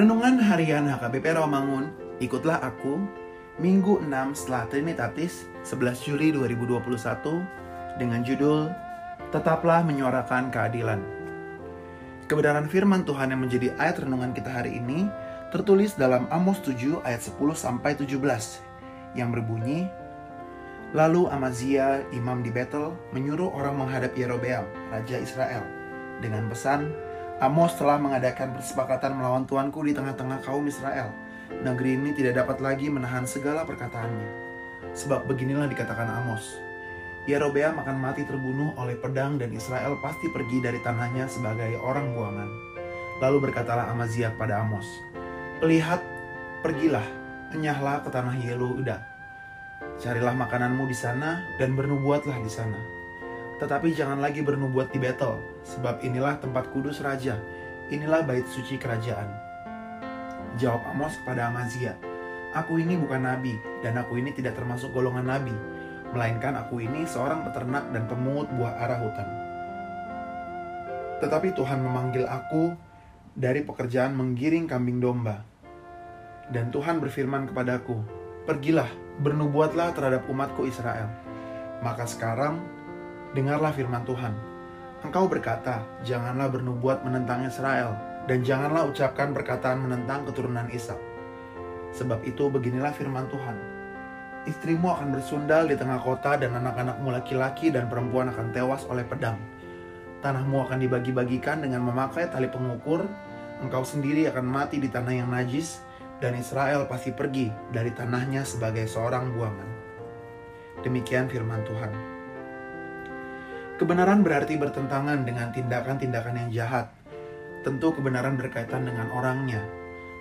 Harian HKBP Rawamangun, ikutlah aku Minggu 6 setelah Trinitatis 11 Juli 2021 dengan judul Tetaplah Menyuarakan Keadilan. Kebenaran firman Tuhan yang menjadi ayat renungan kita hari ini tertulis dalam Amos 7 ayat 10 sampai 17 yang berbunyi Lalu Amazia, imam di Betel, menyuruh orang menghadap Yerobeam, raja Israel, dengan pesan, Amos telah mengadakan persepakatan melawan tuanku di tengah-tengah kaum Israel. Negeri ini tidak dapat lagi menahan segala perkataannya. Sebab beginilah dikatakan Amos. Yerobeam akan mati terbunuh oleh pedang dan Israel pasti pergi dari tanahnya sebagai orang buangan. Lalu berkatalah Amazia kepada Amos, Lihat, pergilah, enyahlah ke tanah Yehuda. Carilah makananmu di sana dan bernubuatlah di sana tetapi jangan lagi bernubuat di Betel, sebab inilah tempat kudus raja, inilah bait suci kerajaan. Jawab Amos kepada Amazia, Aku ini bukan nabi, dan aku ini tidak termasuk golongan nabi, melainkan aku ini seorang peternak dan pemungut buah arah hutan. Tetapi Tuhan memanggil aku dari pekerjaan menggiring kambing domba. Dan Tuhan berfirman kepadaku, Pergilah, bernubuatlah terhadap umatku Israel. Maka sekarang Dengarlah firman Tuhan. Engkau berkata, janganlah bernubuat menentang Israel, dan janganlah ucapkan perkataan menentang keturunan Ishak. Sebab itu beginilah firman Tuhan. Istrimu akan bersundal di tengah kota dan anak-anakmu laki-laki dan perempuan akan tewas oleh pedang. Tanahmu akan dibagi-bagikan dengan memakai tali pengukur, engkau sendiri akan mati di tanah yang najis, dan Israel pasti pergi dari tanahnya sebagai seorang buangan. Demikian firman Tuhan. Kebenaran berarti bertentangan dengan tindakan-tindakan yang jahat. Tentu kebenaran berkaitan dengan orangnya.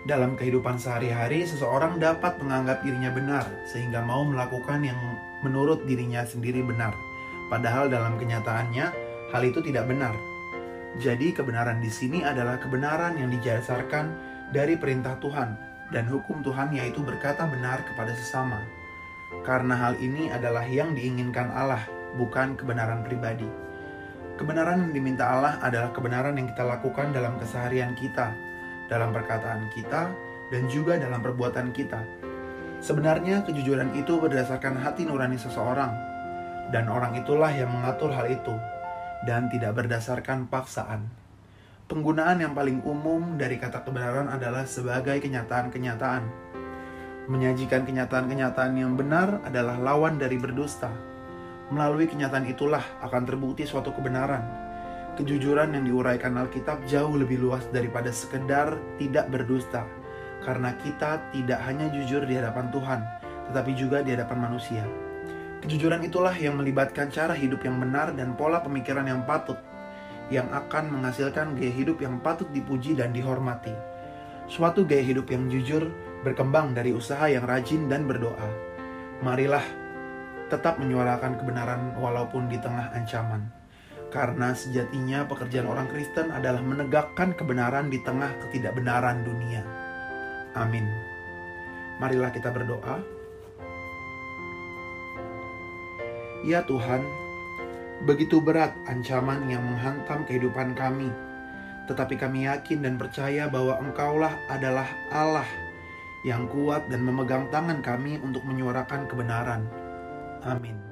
Dalam kehidupan sehari-hari, seseorang dapat menganggap dirinya benar sehingga mau melakukan yang menurut dirinya sendiri benar. Padahal dalam kenyataannya, hal itu tidak benar. Jadi kebenaran di sini adalah kebenaran yang dijasarkan dari perintah Tuhan dan hukum Tuhan yaitu berkata benar kepada sesama. Karena hal ini adalah yang diinginkan Allah bukan kebenaran pribadi. Kebenaran yang diminta Allah adalah kebenaran yang kita lakukan dalam keseharian kita, dalam perkataan kita, dan juga dalam perbuatan kita. Sebenarnya kejujuran itu berdasarkan hati nurani seseorang, dan orang itulah yang mengatur hal itu, dan tidak berdasarkan paksaan. Penggunaan yang paling umum dari kata kebenaran adalah sebagai kenyataan-kenyataan. Menyajikan kenyataan-kenyataan yang benar adalah lawan dari berdusta Melalui kenyataan itulah akan terbukti suatu kebenaran. Kejujuran yang diuraikan Alkitab jauh lebih luas daripada sekedar tidak berdusta. Karena kita tidak hanya jujur di hadapan Tuhan, tetapi juga di hadapan manusia. Kejujuran itulah yang melibatkan cara hidup yang benar dan pola pemikiran yang patut, yang akan menghasilkan gaya hidup yang patut dipuji dan dihormati. Suatu gaya hidup yang jujur berkembang dari usaha yang rajin dan berdoa. Marilah tetap menyuarakan kebenaran walaupun di tengah ancaman. Karena sejatinya pekerjaan orang Kristen adalah menegakkan kebenaran di tengah ketidakbenaran dunia. Amin. Marilah kita berdoa. Ya Tuhan, begitu berat ancaman yang menghantam kehidupan kami, tetapi kami yakin dan percaya bahwa Engkaulah adalah Allah yang kuat dan memegang tangan kami untuk menyuarakan kebenaran. Amin.